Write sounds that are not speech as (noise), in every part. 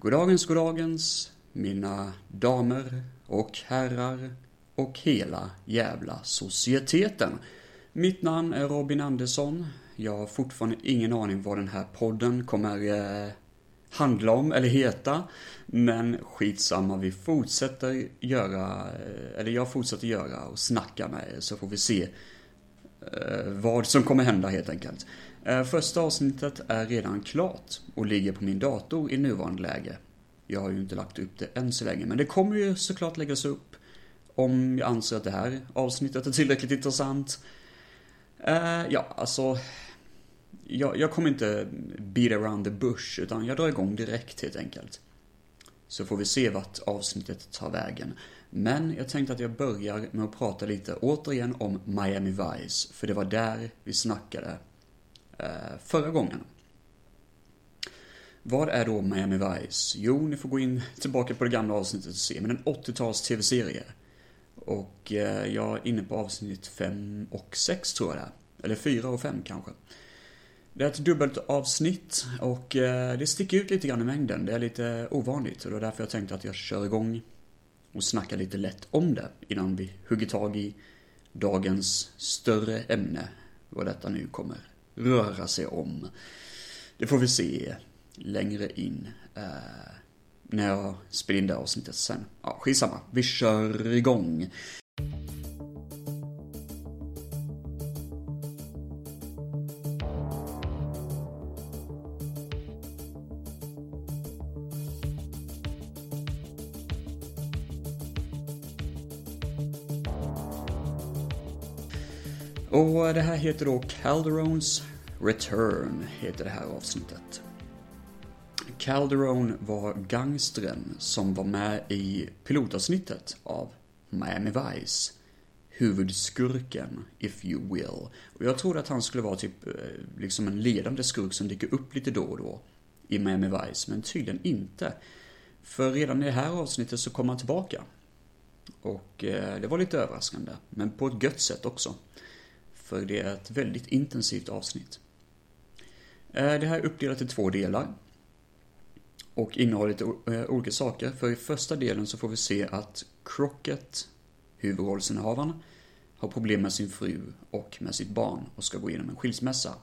Goddagens, goddagens, mina damer och herrar och hela jävla societeten. Mitt namn är Robin Andersson. Jag har fortfarande ingen aning vad den här podden kommer eh, handla om eller heta. Men skitsamma, vi fortsätter göra, eh, eller jag fortsätter göra och snacka med er så får vi se eh, vad som kommer hända helt enkelt. Eh, första avsnittet är redan klart och ligger på min dator i nuvarande läge. Jag har ju inte lagt upp det än så länge, men det kommer ju såklart läggas upp om jag anser att det här avsnittet är tillräckligt intressant. Uh, ja, alltså. Jag, jag, kommer inte beat around the bush, utan jag drar igång direkt helt enkelt. Så får vi se vart avsnittet tar vägen. Men jag tänkte att jag börjar med att prata lite återigen om Miami Vice, för det var där vi snackade Eh, förra gången. Vad är då Miami Vice? Jo, ni får gå in tillbaka på det gamla avsnittet och se, men en 80-tals tv-serie. Och eh, jag är inne på avsnitt 5 och 6 tror jag det är. Eller 4 och 5 kanske. Det är ett dubbelt avsnitt och eh, det sticker ut lite grann i mängden. Det är lite ovanligt och det är därför jag tänkte att jag kör igång och snackar lite lätt om det innan vi hugger tag i dagens större ämne. Vad detta nu kommer röra sig om. Det får vi se längre in. Eh, när jag spelar in det avsnittet sen. Ja, skitsamma. Vi kör igång. Och det här heter då Calderones Return, heter det här avsnittet. Calderon var gangstren som var med i pilotavsnittet av Miami Vice. Huvudskurken, if you will. Och jag trodde att han skulle vara typ eh, liksom en ledande skurk som dyker upp lite då och då i Miami Vice, men tydligen inte. För redan i det här avsnittet så kom han tillbaka. Och eh, det var lite överraskande, men på ett gött sätt också. För det är ett väldigt intensivt avsnitt. Eh, det här är uppdelat i två delar. Och innehåller lite eh, olika saker. För i första delen så får vi se att Crockett, huvudrollsinnehavaren, har problem med sin fru och med sitt barn och ska gå igenom en skilsmässa.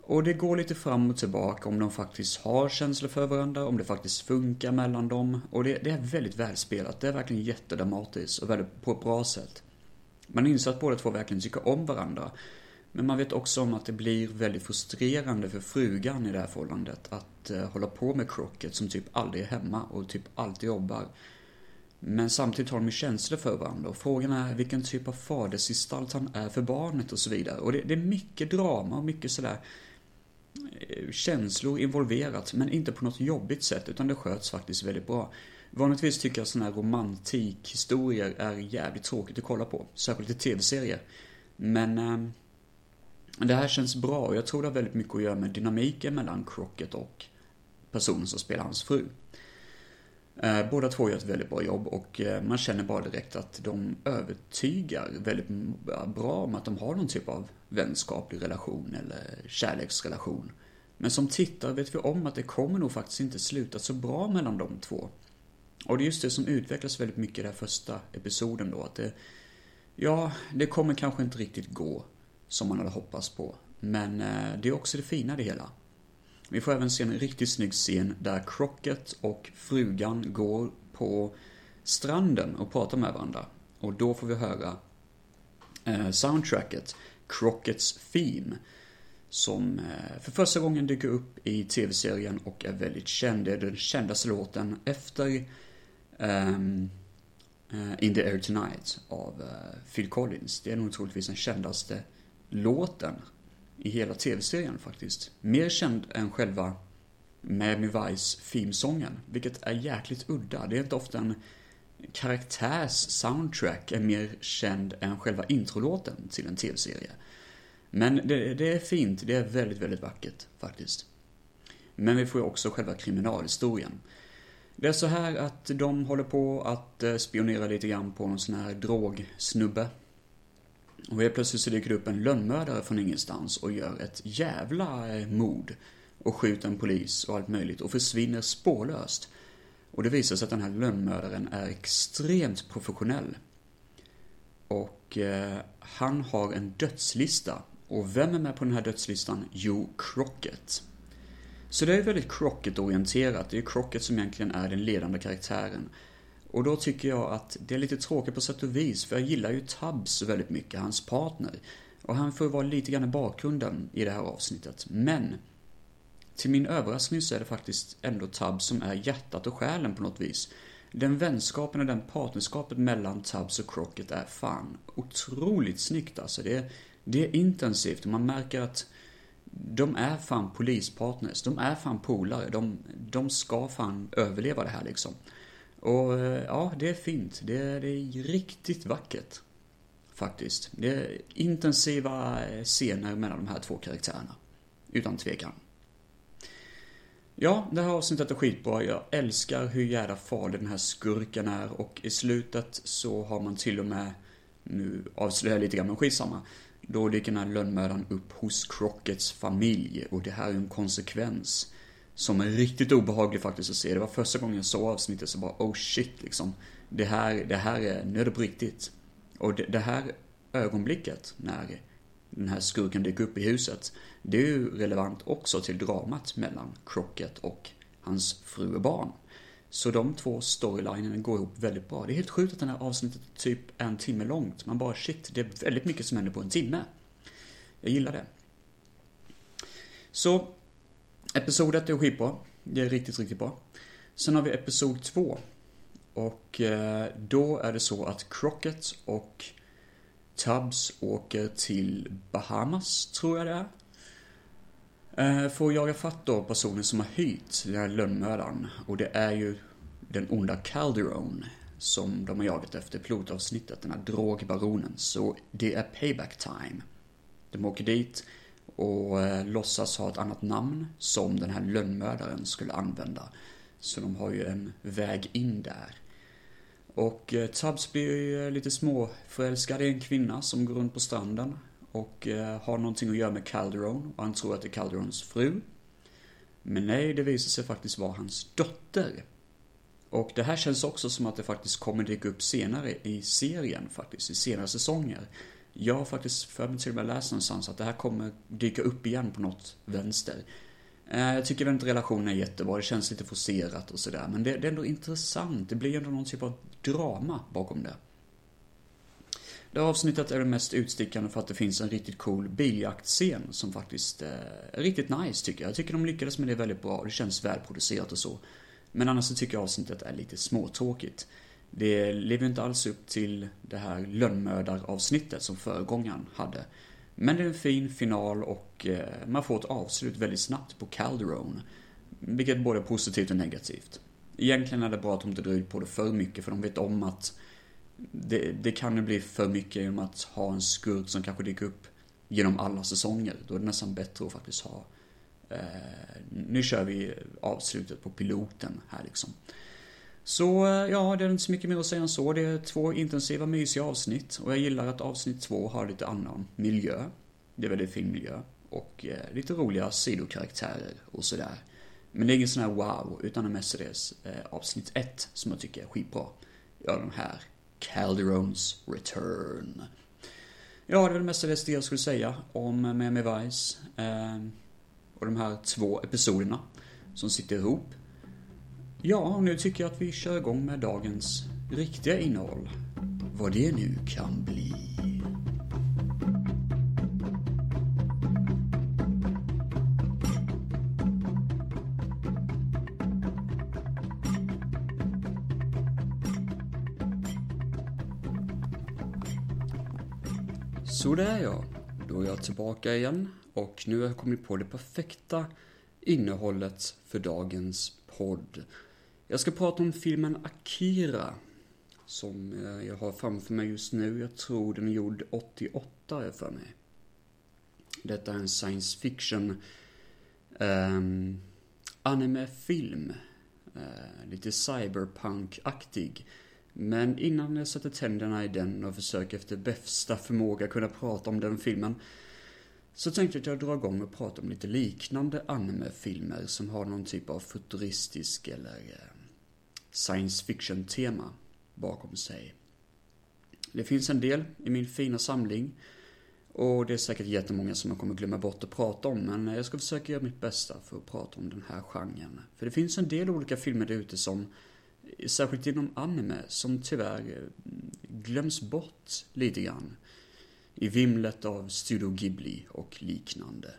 Och det går lite fram och tillbaka om de faktiskt har känslor för varandra, om det faktiskt funkar mellan dem. Och det, det är väldigt välspelat, det är verkligen jättedramatiskt och väldigt, på ett bra sätt. Man inser att båda två verkligen tycker om varandra. Men man vet också om att det blir väldigt frustrerande för frugan i det här förhållandet att eh, hålla på med Crockett som typ aldrig är hemma och typ alltid jobbar. Men samtidigt har de ju känslor för varandra och frågan är vilken typ av fadersgestalt han är för barnet och så vidare. Och det, det är mycket drama och mycket sådär eh, känslor involverat men inte på något jobbigt sätt utan det sköts faktiskt väldigt bra. Vanligtvis tycker jag sådana här romantikhistorier är jävligt tråkigt att kolla på. Särskilt i tv-serier. Men eh, det här känns bra och jag tror det har väldigt mycket att göra med dynamiken mellan Crockett och personen som spelar hans fru. Eh, båda två gör ett väldigt bra jobb och eh, man känner bara direkt att de övertygar väldigt bra om att de har någon typ av vänskaplig relation eller kärleksrelation. Men som tittare vet vi om att det kommer nog faktiskt inte sluta så bra mellan de två. Och det är just det som utvecklas väldigt mycket i den här första episoden då, att det, ja, det kommer kanske inte riktigt gå som man hade hoppats på. Men eh, det är också det fina i det hela. Vi får även se en riktigt snygg scen där Crockett och frugan går på stranden och pratar med varandra. Och då får vi höra eh, soundtracket, Crockets Theme, som eh, för första gången dyker upp i tv-serien och är väldigt känd. Det är den kändaste låten efter um, uh, In the Air Tonight av uh, Phil Collins. Det är nog troligtvis den kändaste låten i hela tv-serien faktiskt. Mer känd än själva Miami Vice filmsången, vilket är jäkligt udda. Det är inte ofta en karaktärs soundtrack är mer känd än själva introlåten till en tv-serie. Men det, det, är fint, det är väldigt, väldigt vackert faktiskt. Men vi får ju också själva kriminalhistorien. Det är så här att de håller på att eh, spionera lite grann på någon sån här drogsnubbe. Och helt plötsligt så dyker det upp en lönnmördare från ingenstans och gör ett jävla eh, mord. och skjuter en polis och allt möjligt och försvinner spårlöst. Och det visar sig att den här lönnmördaren är extremt professionell. Och eh, han har en dödslista. Och vem är med på den här dödslistan? Jo, Crockett. Så det är väldigt Crockett-orienterat. Det är Crockett som egentligen är den ledande karaktären. Och då tycker jag att det är lite tråkigt på sätt och vis, för jag gillar ju Tubbs väldigt mycket, hans partner. Och han får vara lite grann i bakgrunden i det här avsnittet. Men, till min överraskning så är det faktiskt ändå Tubbs som är hjärtat och själen på något vis. Den vänskapen och den partnerskapet mellan Tubbs och Crockett är fan otroligt snyggt alltså. Det är, det är intensivt och man märker att de är fan polispartners. De är fan polare. De, de ska fan överleva det här liksom. Och eh, ja, det är fint. Det är, det är riktigt vackert. Faktiskt. Det är intensiva eh, scener mellan de här två karaktärerna. Utan tvekan. Ja, det här avsnittet är skitbra. Jag älskar hur jävla farlig den här skurken är och i slutet så har man till och med, nu avslöjar jag lite grann men skitsamma, då dyker den här lönnmördaren upp hos Crockets familj och det här är en konsekvens som är riktigt obehaglig faktiskt att se. Det var första gången jag såg avsnittet så bara oh shit liksom. Det här, det här är, nu är det på riktigt. Och det, det här ögonblicket när den här skurken dyker upp i huset, det är ju relevant också till dramat mellan Crockett och hans fru och barn. Så de två storylinerna går ihop väldigt bra. Det är helt sjukt att den här avsnittet är typ en timme långt. Man bara shit, det är väldigt mycket som händer på en timme. Jag gillar det. Så, episodet är skitbra. Det är riktigt, riktigt bra. Sen har vi episod 2. Och eh, då är det så att Crockett och Tubbs åker till Bahamas, tror jag det är. Får för att jaga fatt då personen som har hyrt den här lönnmördaren. Och det är ju den onda Calderon som de har jagat efter pilotavsnittet, den här drogbaronen. Så det är payback time. De åker dit och eh, låtsas ha ett annat namn som den här lönnmördaren skulle använda. Så de har ju en väg in där. Och eh, Tubbs blir ju lite småförälskad i en kvinna som går runt på stranden och eh, har någonting att göra med Calderon och han tror att det är Calderons fru. Men nej, det visar sig faktiskt vara hans dotter. Och det här känns också som att det faktiskt kommer dyka upp senare i serien faktiskt, i senare säsonger. Jag har faktiskt för mig till och med läst någonstans att det här kommer dyka upp igen på något vänster. Eh, jag tycker väl inte relationen är jättebra, det känns lite forcerat och sådär. Men det, det är ändå intressant, det blir ändå någon typ av drama bakom det. Det här avsnittet är det mest utstickande för att det finns en riktigt cool biljaktscen som faktiskt eh, är riktigt nice tycker jag. Jag tycker de lyckades med det väldigt bra, det känns välproducerat och så. Men annars så tycker jag avsnittet är lite småtråkigt. Det lever inte alls upp till det här lönnmördaravsnittet som föregångaren hade. Men det är en fin final och eh, man får ett avslut väldigt snabbt på Calderon. Vilket är både positivt och negativt. Egentligen är det bra att de inte drar ut på det för mycket för de vet om att det, det kan ju bli för mycket genom att ha en skurk som kanske dyker upp genom alla säsonger. Då är det nästan bättre att faktiskt ha eh, nu kör vi avslutet på piloten här liksom. Så eh, ja, det är inte så mycket mer att säga än så. Det är två intensiva, mysiga avsnitt. Och jag gillar att avsnitt två har lite annan miljö. Det är väldigt fin miljö. Och eh, lite roliga sidokaraktärer och sådär. Men det är ingen sån här wow, utan det är mestadels eh, avsnitt ett som jag tycker är skitbra. Ja, den här Calderons Return. Ja, det är väl mestadels det jag skulle säga om Miami Vice. Eh, och de här två episoderna som sitter ihop. Ja, och nu tycker jag att vi kör igång med dagens riktiga innehåll. Vad det nu kan bli. Så där ja, då är jag tillbaka igen och nu har jag kommit på det perfekta innehållet för dagens podd. Jag ska prata om filmen Akira. Som eh, jag har framför mig just nu. Jag tror den är gjord 88 är för mig. Detta är en science fiction um, anime-film. Uh, lite cyberpunk-aktig. Men innan jag sätter tänderna i den och försöker efter bästa förmåga kunna prata om den filmen Så tänkte jag att jag drar igång och pratar om lite liknande anime-filmer som har någon typ av futuristisk eller eh, science fiction-tema bakom sig. Det finns en del i min fina samling och det är säkert jättemånga som jag kommer glömma bort att prata om, men jag ska försöka göra mitt bästa för att prata om den här genren. För det finns en del olika filmer där ute som, särskilt inom anime, som tyvärr eh, glöms bort lite grann. I vimlet av Studio Ghibli och liknande.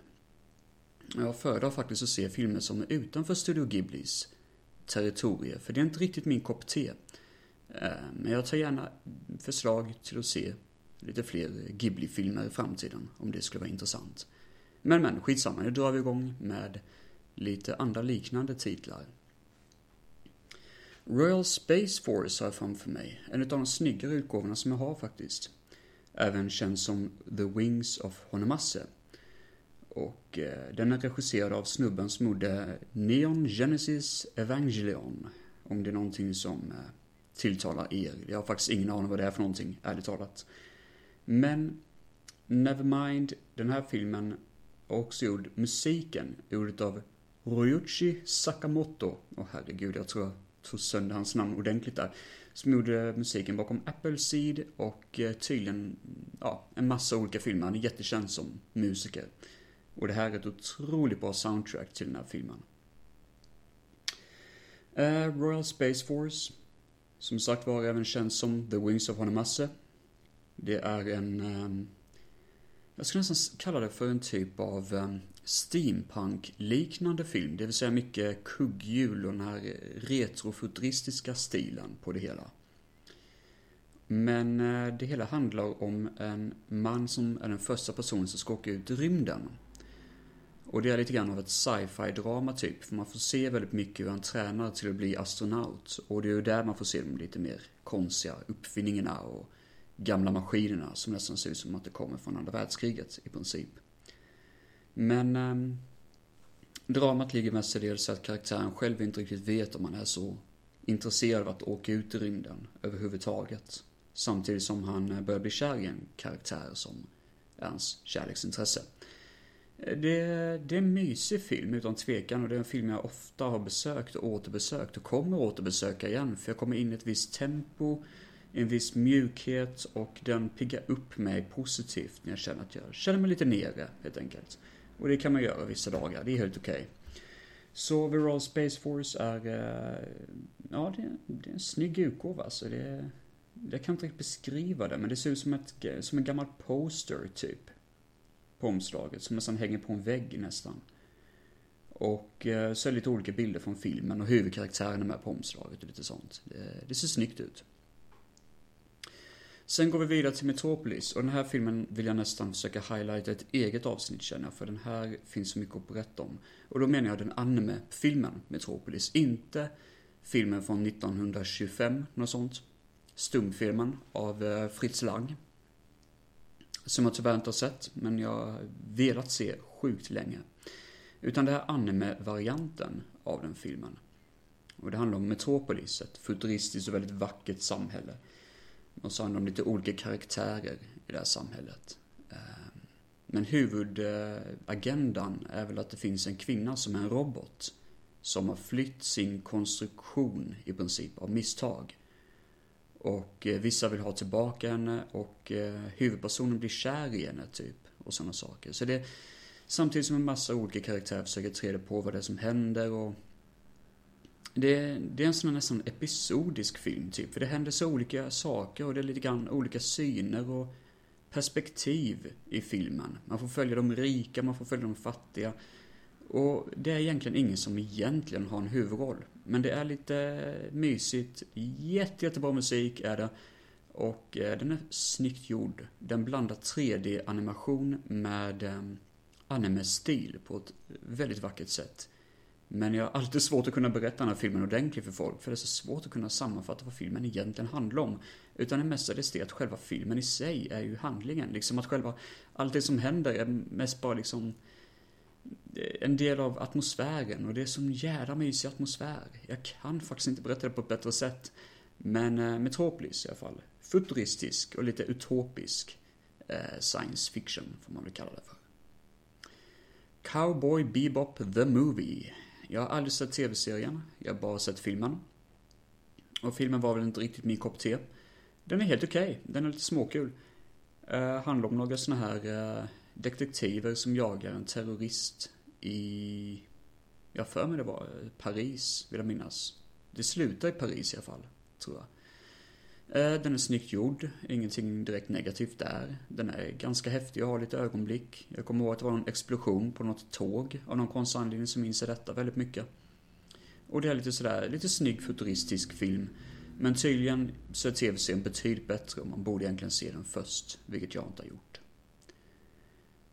Jag föredrar faktiskt att se filmer som är utanför Studio Ghiblis territorier, för det är inte riktigt min kopp te. Eh, men jag tar gärna förslag till att se lite fler Ghibli-filmer i framtiden, om det skulle vara intressant. Men men, skitsamma, nu drar vi igång med lite andra liknande titlar. Royal Space Force har jag framför mig, en av de snyggare utgåvorna som jag har faktiskt. Även känd som The Wings of Honomase. Och eh, den är regisserad av snubben som gjorde Neon Genesis Evangelion. Om det är någonting som eh, tilltalar er. Jag har faktiskt ingen aning vad det är för någonting, ärligt talat. Men, Nevermind, den här filmen har också gjort musiken, gjord av Ryuichi Sakamoto. Åh oh, herregud, jag tror jag tog sönder hans namn ordentligt där. Som gjorde musiken bakom Appleseed och eh, tydligen, ja, en massa olika filmer. Han är jättekänd som musiker. Och det här är ett otroligt bra soundtrack till den här filmen. Uh, Royal Space Force. Som sagt var även känd som The Wings of Honomasse. Det är en... Um, jag skulle nästan kalla det för en typ av um, steampunk-liknande film. Det vill säga mycket kugghjul och den här retrofuturistiska stilen på det hela. Men eh, det hela handlar om en man som är den första personen som ska åka ut i rymden. Och det är lite grann av ett sci-fi drama typ, för man får se väldigt mycket hur han tränar till att bli astronaut. Och det är ju där man får se de lite mer konstiga uppfinningarna och gamla maskinerna som nästan ser ut som att det kommer från andra världskriget i princip. Men eh, dramat ligger mestadels i att karaktären själv inte riktigt vet om han är så intresserad av att åka ut i rymden överhuvudtaget. Samtidigt som han eh, börjar bli kär i en karaktär som är hans kärleksintresse. Eh, det, det är en mysig film utan tvekan och det är en film jag ofta har besökt och återbesökt och kommer återbesöka igen för jag kommer in i ett visst tempo en viss mjukhet och den piggar upp mig positivt när jag känner att jag känner mig lite nere helt enkelt. Och det kan man göra vissa dagar, det är helt okej. Okay. Så Viral Space Force är, eh, ja det, det är en snygg utgåva alltså. Det, jag kan inte riktigt beskriva det, men det ser ut som, ett, som en gammal poster typ. På omslaget, som nästan hänger på en vägg nästan. Och så är det lite olika bilder från filmen och huvudkaraktären är med på omslaget och lite sånt. Det, det ser snyggt ut. Sen går vi vidare till Metropolis och den här filmen vill jag nästan försöka highlighta ett eget avsnitt känner jag, för den här finns så mycket att berätta om. Och då menar jag den anime-filmen Metropolis, inte filmen från 1925, något sånt. Stumfilmen av eh, Fritz Lang. Som jag tyvärr inte har sett, men jag har velat se sjukt länge. Utan det här anime-varianten av den filmen. Och det handlar om Metropolis, ett futuristiskt och väldigt vackert samhälle och så handlar det om lite olika karaktärer i det här samhället. Ehm, men huvudagendan är väl att det finns en kvinna som är en robot. Som har flytt sin konstruktion i princip av misstag. Och eh, vissa vill ha tillbaka henne och eh, huvudpersonen blir kär i henne typ. Och sådana saker. Så det Samtidigt som en massa olika karaktärer försöker träda på vad det är som händer och det, det är en sån här nästan episodisk film typ, för det händer så olika saker och det är lite grann olika syner och perspektiv i filmen. Man får följa de rika, man får följa de fattiga. Och det är egentligen ingen som egentligen har en huvudroll. Men det är lite mysigt, jätte, jättebra musik är det. Och eh, den är snyggt gjord. Den blandar 3D-animation med eh, anime-stil på ett väldigt vackert sätt. Men jag har alltid svårt att kunna berätta den här filmen ordentligt för folk, för det är så svårt att kunna sammanfatta vad filmen egentligen handlar om. Utan det mestadels det att själva filmen i sig är ju handlingen, liksom att själva, allt det som händer är mest bara liksom eh, en del av atmosfären och det är sån jävla mysig atmosfär. Jag kan faktiskt inte berätta det på ett bättre sätt. Men eh, Metropolis i alla fall. Futuristisk och lite utopisk eh, science fiction får man väl kalla det för. Cowboy Bebop The Movie. Jag har aldrig sett tv-serien, jag har bara sett filmen. Och filmen var väl inte riktigt min kopp te. Den är helt okej, okay. den är lite småkul. Uh, handlar om några såna här uh, detektiver som jagar en terrorist i, jag för mig det var eh, Paris, vill jag minnas. Det slutar i Paris i alla fall, tror jag. Eh, den är snyggt gjord, ingenting direkt negativt där. Den är ganska häftig och har lite ögonblick. Jag kommer ihåg att det var en explosion på något tåg av någon konstig anledning som minns detta väldigt mycket. Och det är lite sådär, lite snygg futuristisk film. Men tydligen så är tv-serien betydligt bättre och man borde egentligen se den först, vilket jag inte har gjort.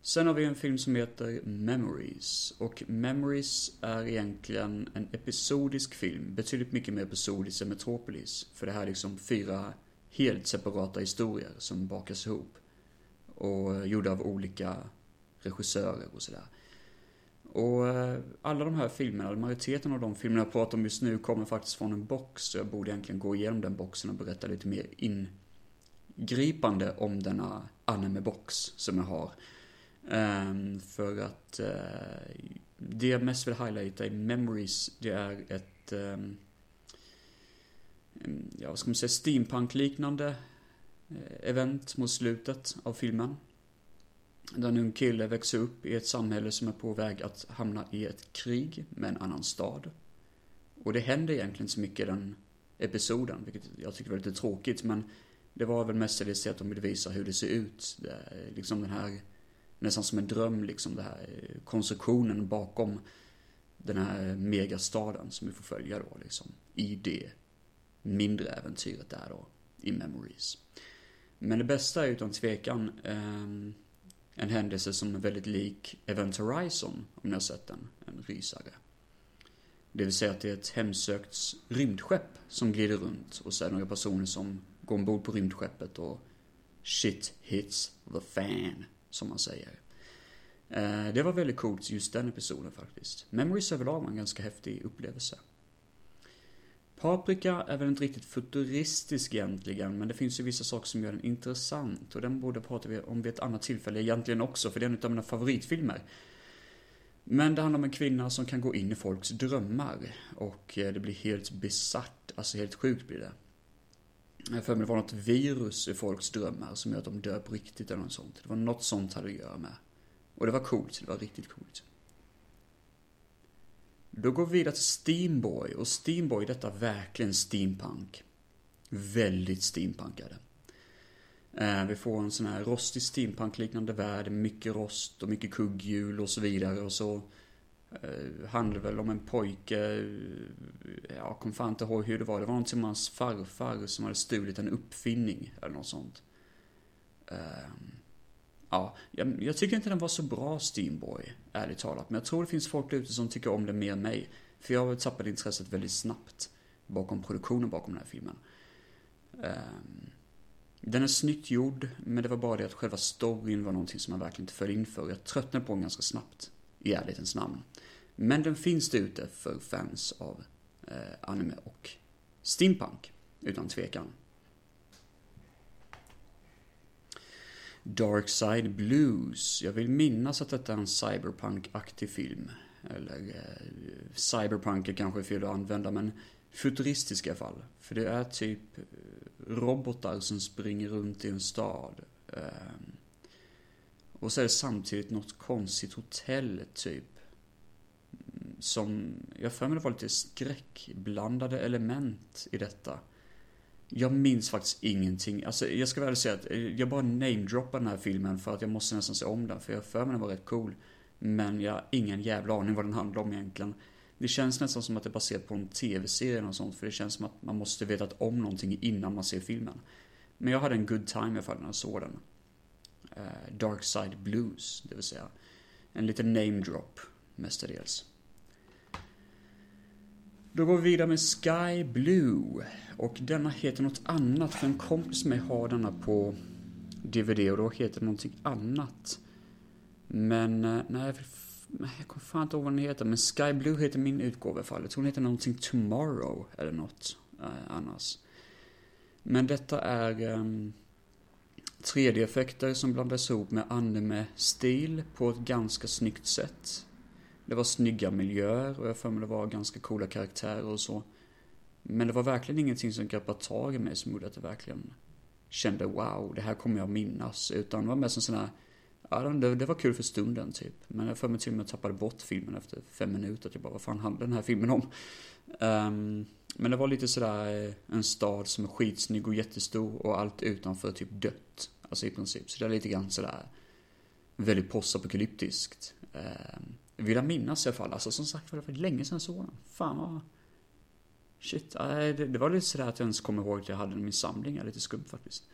Sen har vi en film som heter Memories. Och Memories är egentligen en episodisk film. Betydligt mycket mer episodisk än Metropolis. För det här är liksom fyra helt separata historier som bakas ihop. Och eh, gjorda av olika regissörer och sådär. Och eh, alla de här filmerna, majoriteten av de filmerna jag pratar om just nu kommer faktiskt från en box. Så jag borde egentligen gå igenom den boxen och berätta lite mer ingripande om denna anime-box som jag har. Um, för att uh, det jag mest vill highlighta i Memories, det är ett, um, ja vad ska man säga, steampunk-liknande eh, event mot slutet av filmen. Där en ung kille växer upp i ett samhälle som är på väg att hamna i ett krig med en annan stad. Och det händer egentligen så mycket i den episoden, vilket jag tycker var lite tråkigt, men det var väl mestadels att de ville visa hur det ser ut. Det, liksom den här nästan som en dröm liksom det här eh, konstruktionen bakom den här megastaden som vi får följa då liksom i det mindre äventyret där då i Memories. Men det bästa är utan tvekan eh, en händelse som är väldigt lik Event Horizon om ni har sett den, en rysare. Det vill säga att det är ett hemsökt rymdskepp som glider runt och så är det några personer som går ombord på rymdskeppet och shit hits the fan som man säger. Eh, det var väldigt coolt just den episoden faktiskt. Memories överlag var en ganska häftig upplevelse. Paprika är väl inte riktigt futuristisk egentligen, men det finns ju vissa saker som gör den intressant och den borde prata om vid ett annat tillfälle egentligen också, för det är en av mina favoritfilmer. Men det handlar om en kvinna som kan gå in i folks drömmar och eh, det blir helt besatt, alltså helt sjukt blir det. Jag för mig det var något virus i folks drömmar som gör att de dör på riktigt eller något sånt. Det var något sånt hade att göra med. Och det var coolt, det var riktigt coolt. Då går vi vidare till Steamboy och Steamboy, detta är verkligen steampunk. Väldigt steampunkade. Eh, vi får en sån här rostig steampunk-liknande värld, mycket rost och mycket kugghjul och så vidare och så Eh, handlar väl om en pojke, eh, jag kommer fan inte ihåg hur det var, det var någonting med hans farfar som hade stulit en uppfinning eller något sånt. Ehm, ja, jag, jag, tycker inte den var så bra Steamboy, ärligt talat. Men jag tror det finns folk ute som tycker om den mer än mig. För jag tappade intresset väldigt snabbt bakom produktionen bakom den här filmen. Ehm, den är snyggt gjord, men det var bara det att själva storyn var någonting som man verkligen inte föll in för. Jag tröttnade på den ganska snabbt, i ärlighetens namn. Men den finns där ute för fans av eh, anime och steampunk, utan tvekan. Dark Side Blues. Jag vill minnas att detta är en cyberpunk-aktig film. Eller eh, cyberpunk är kanske fel att använda, men futuristisk i alla fall. För det är typ eh, robotar som springer runt i en stad. Eh, och så är det samtidigt något konstigt hotell, typ. Mm, som, jag för mig det var lite skräckblandade element i detta. Jag minns faktiskt ingenting. Alltså, jag ska väl säga att eh, jag bara namedroppar den här filmen för att jag måste nästan se om den, för jag för mig den var rätt cool. Men jag har ingen jävla aning vad den handlar om egentligen. Det känns nästan som att det är baserat på en tv-serie eller sånt, för det känns som att man måste veta om någonting innan man ser filmen. Men jag hade en good time i alla fall när jag såg den eh, Dark Side Blues, det vill säga. En liten name drop, mestadels. Då går vi vidare med Sky Blue. Och denna heter något annat, för en kompis med har denna på DVD och då heter den någonting annat. Men, eh, nej, jag kommer fan inte ihåg vad den heter, men Sky Blue heter min utgåva i alla fall. Jag tror den heter någonting Tomorrow eller något eh, annars. Men detta är um, 3D-effekter som blandades ihop med anime-stil på ett ganska snyggt sätt. Det var snygga miljöer och jag för mig det var ganska coola karaktärer och så. Men det var verkligen ingenting som greppade tag i mig som gjorde att jag verkligen kände wow, det här kommer jag minnas. Utan det var mest en sån här, ja det, det var kul för stunden typ. Men jag för mig till och med tappade bort filmen efter fem minuter. Typ jag bara, vad fan handlar den här filmen om? Um, men det var lite sådär eh, en stad som är skitsnygg och jättestor och allt utanför typ dött. Alltså i princip. Så det är lite grann sådär väldigt postapokalyptiskt. Eh, vill jag minnas i alla fall. Alltså som sagt var det var länge sedan jag såg den. Fan vad... Shit, det, det var lite sådär att jag ens kommer ihåg att jag hade den i min samling. Är Lite skumt faktiskt.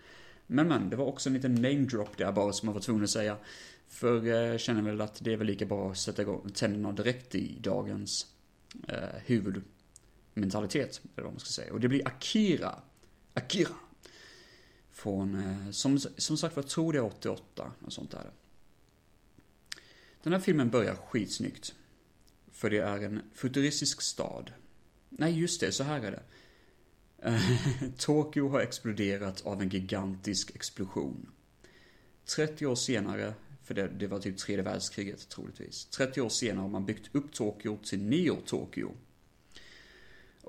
Men men, det var också en liten name drop där bara som jag var tvungen att säga. För jag känner väl att det är väl lika bra att sätta igång tänderna direkt i dagens eh, mentalitet, Eller vad man ska säga. Och det blir Akira. Akira. Från, eh, som, som sagt var, jag tror det är 88. Och sånt där. Den här filmen börjar skitsnyggt. För det är en futuristisk stad. Nej, just det, så här är det. Eh, (laughs) Tokyo har exploderat av en gigantisk explosion. 30 år senare, för det, det var typ tredje världskriget troligtvis. 30 år senare har man byggt upp Tokyo till Neo-Tokyo.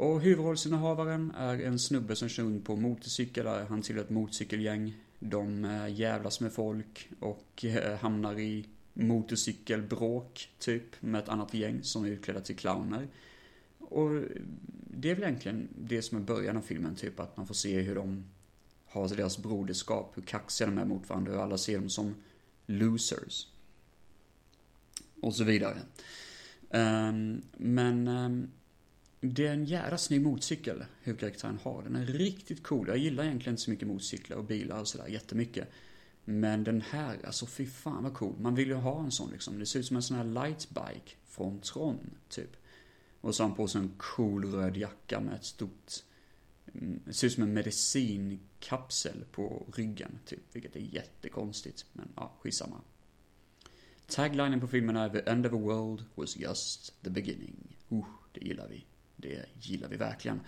Och huvudrollsinnehavaren är en snubbe som kör runt på motorcykel, han tillhör ett motorcykelgäng. De eh, jävlas med folk och eh, hamnar i motorcykelbråk, typ, med ett annat gäng som är utklädda till clowner. Och det är väl egentligen det som är början av filmen, typ att man får se hur de har deras broderskap, hur kaxiga de är mot varandra, hur alla ser dem som losers. Och så vidare. Ehm, men ehm, det är en jävla snygg motorcykel huvudkaraktären har. Den är riktigt cool. Jag gillar egentligen inte så mycket motorcyklar och bilar och sådär jättemycket. Men den här, alltså fy fan vad cool. Man vill ju ha en sån liksom. Det ser ut som en sån här lightbike från Tron, typ. Och så har han på sig en cool röd jacka med ett stort, mm, det ser ut som en medicinkapsel på ryggen, typ. Vilket är jättekonstigt, men ja, skitsamma. Taglinen på filmen är The end of the world was just the beginning. Uh, det gillar vi. Det gillar vi verkligen.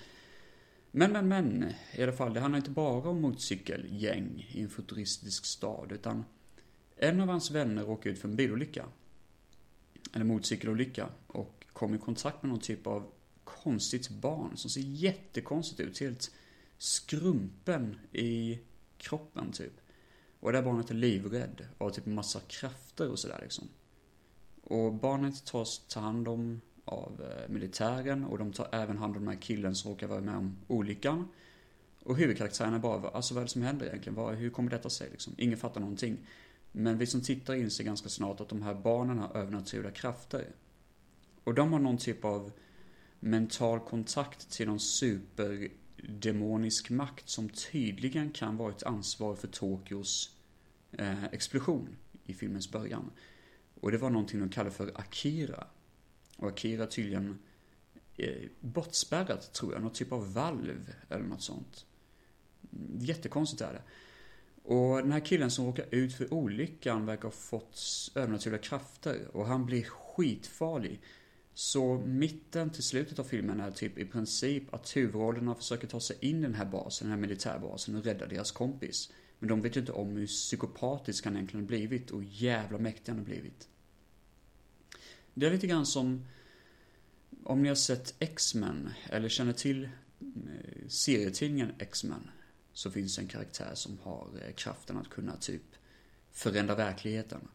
Men, men, men, i alla fall, det handlar inte bara om motorcykelgäng i en futuristisk stad, utan en av hans vänner råkar ut för en bilolycka. Eller motorcykelolycka. Och kommer i kontakt med någon typ av konstigt barn som ser jättekonstigt ut. Helt skrumpen i kroppen, typ. Och det här barnet är livrädd och har typ massa krafter och sådär liksom. Och barnet tas ta hand om av eh, militären och de tar även hand om den här killen som råkar vara med om olyckan. Och huvudkaraktären är bara, alltså vad är det som händer egentligen? Vad, hur kommer detta sig liksom? Ingen fattar någonting. Men vi som tittar inser ganska snart att de här barnen har övernaturliga krafter. Och de har någon typ av mental kontakt till någon superdemonisk makt som tydligen kan vara ett ansvar för Tokyos eh, explosion i filmens början. Och det var någonting de kallade för Akira. Och Akira tydligen eh, bortspärrat, tror jag. Något typ av valv eller något sånt. Jättekonstigt är det. Och den här killen som råkar ut för olyckan verkar ha fått övernaturliga krafter och han blir skitfarlig. Så mitten till slutet av filmen är typ i princip att huvudrollerna försöker ta sig in i den här basen, den här militärbasen och rädda deras kompis. Men de vet ju inte om hur psykopatisk han egentligen blivit och jävla mäktig han har blivit. Det är lite grann som om ni har sett X-Men eller känner till eh, serietidningen X-Men så finns det en karaktär som har eh, kraften att kunna typ förändra verkligheten.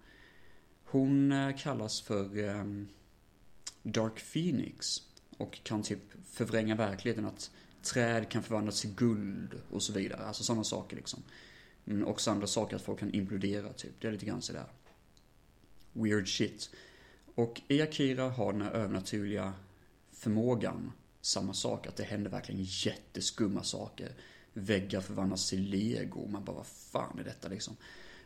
Hon eh, kallas för ehm, Dark Phoenix och kan typ förvränga verkligheten. Att träd kan förvandlas till guld och så vidare. Alltså sådana saker liksom. Men också andra saker, att folk kan implodera typ. Det är lite grann sådär. Weird shit. Och i Akira har den här övernaturliga förmågan samma sak. Att det händer verkligen jätteskumma saker. Väggar förvandlas till lego. Man bara, vad fan är detta liksom?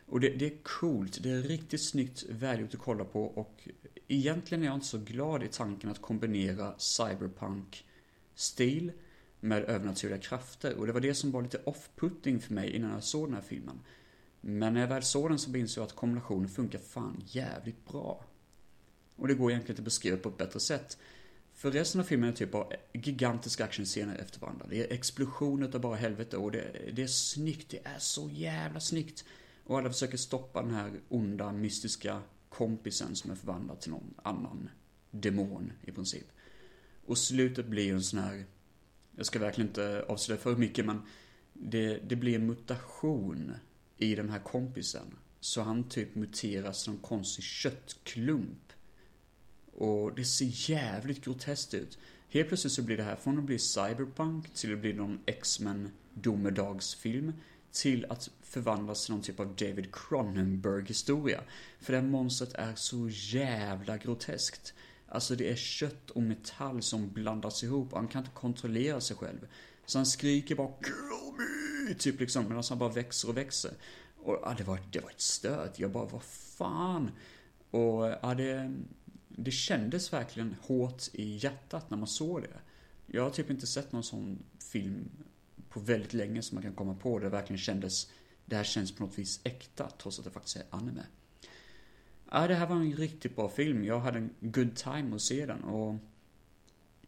Och det, det, är coolt, det är riktigt snyggt välgjort att kolla på och egentligen är jag inte så glad i tanken att kombinera cyberpunk-stil med övernaturliga krafter. Och det var det som var lite off-putting för mig innan jag såg den här filmen. Men när jag väl såg den så insåg jag att kombinationen funkar fan jävligt bra. Och det går egentligen inte att beskriva på ett bättre sätt. För resten av filmen är typ bara gigantiska actionscener efter varandra. Det är explosioner av bara helvete och det, det är snyggt. Det är så jävla snyggt. Och alla försöker stoppa den här onda, mystiska kompisen som är förvandlad till någon annan demon i princip. Och slutet blir ju en sån här, jag ska verkligen inte avslöja för mycket men det, det blir en mutation i den här kompisen. Så han typ muteras som en konstig köttklump. Och det ser jävligt groteskt ut. Helt plötsligt så blir det här från att bli cyberpunk till att bli någon X-Men domedagsfilm till att förvandlas till någon typ av David Cronenberg historia. För det här monstret är så jävla groteskt. Alltså det är kött och metall som blandas ihop och han kan inte kontrollera sig själv. Så han skriker bara 'Kill me!' Typ liksom medan han bara växer och växer. Och ja, det var, det var ett stöd. Jag bara, vad fan? Och ja, det, det kändes verkligen hårt i hjärtat när man såg det. Jag har typ inte sett någon sån film på väldigt länge som man kan komma på. där Det verkligen kändes, det här känns på något vis äkta trots att det faktiskt är anime. Ja, det här var en riktigt bra film. Jag hade en good time att se den och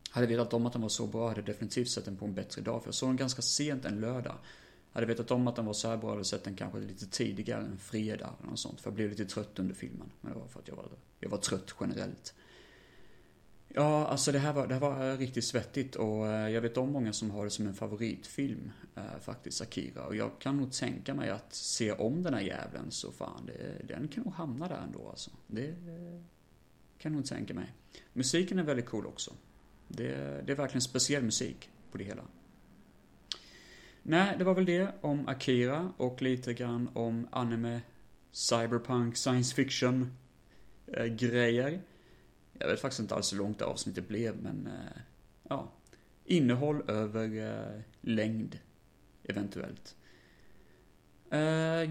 hade vetat om att den var så bra hade jag definitivt sett den på en bättre dag. För jag såg den ganska sent en lördag. Hade vetat om att den var så här bra hade jag sett den kanske lite tidigare, en fredag eller något sånt. För jag blev lite trött under filmen. Men det var för att jag var, jag var trött generellt. Ja, alltså det här var, det här var eh, riktigt svettigt och eh, jag vet om många som har det som en favoritfilm, eh, faktiskt, Akira. Och jag kan nog tänka mig att se om den här jäveln så fan, det, den kan nog hamna där ändå alltså. Det eh, kan jag nog tänka mig. Musiken är väldigt cool också. Det, det är verkligen speciell musik på det hela. Nej, det var väl det om Akira och lite grann om anime, cyberpunk, science fiction eh, grejer. Jag vet faktiskt inte alls hur långt det avsnittet blev, men eh, ja. Innehåll över eh, längd, eventuellt. Eh,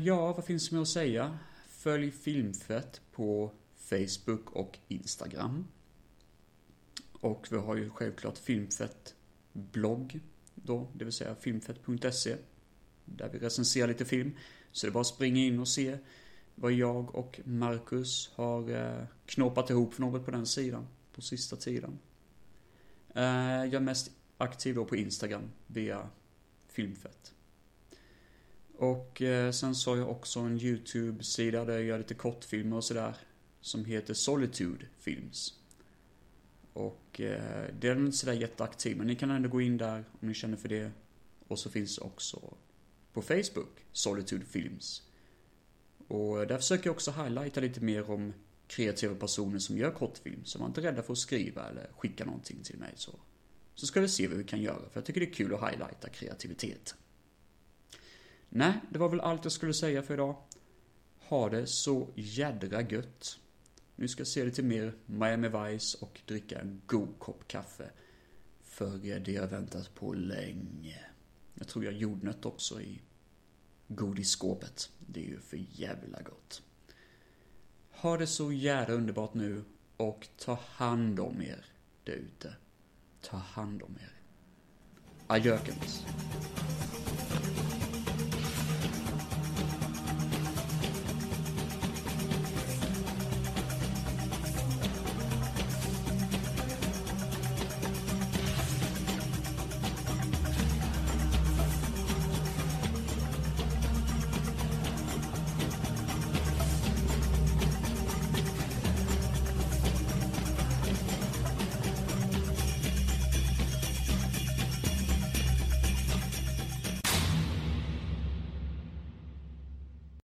ja, vad finns det mer att säga? Följ Filmfett på Facebook och Instagram. Och vi har ju självklart Filmfett blogg då, det vill säga filmfett.se. Där vi recenserar lite film. Så det är bara att springa in och se vad jag och Marcus har eh, knåpat ihop för något på den sidan. På sista tiden. Eh, jag är mest aktiv då på Instagram via Filmfett. Och eh, sen så har jag också en YouTube-sida där jag gör lite kortfilmer och sådär. Som heter Solitude Films. Och eh, det är inte sådär jätteaktiv, men ni kan ändå gå in där om ni känner för det. Och så finns också på Facebook, Solitude Films. Och eh, där försöker jag också highlighta lite mer om kreativa personer som gör kortfilm. Så var inte rädda för att skriva eller skicka någonting till mig så. Så ska vi se vad vi kan göra, för jag tycker det är kul att highlighta kreativitet. Nej, det var väl allt jag skulle säga för idag. Ha det så jädra gött. Nu ska jag se lite mer Miami Vice och dricka en god kopp kaffe. För det har jag väntat på länge. Jag tror jag har jordnöt också i godisskåpet. Det är ju för jävla gott. Ha det så jävla underbart nu och ta hand om er där ute. Ta hand om er. Adjökens.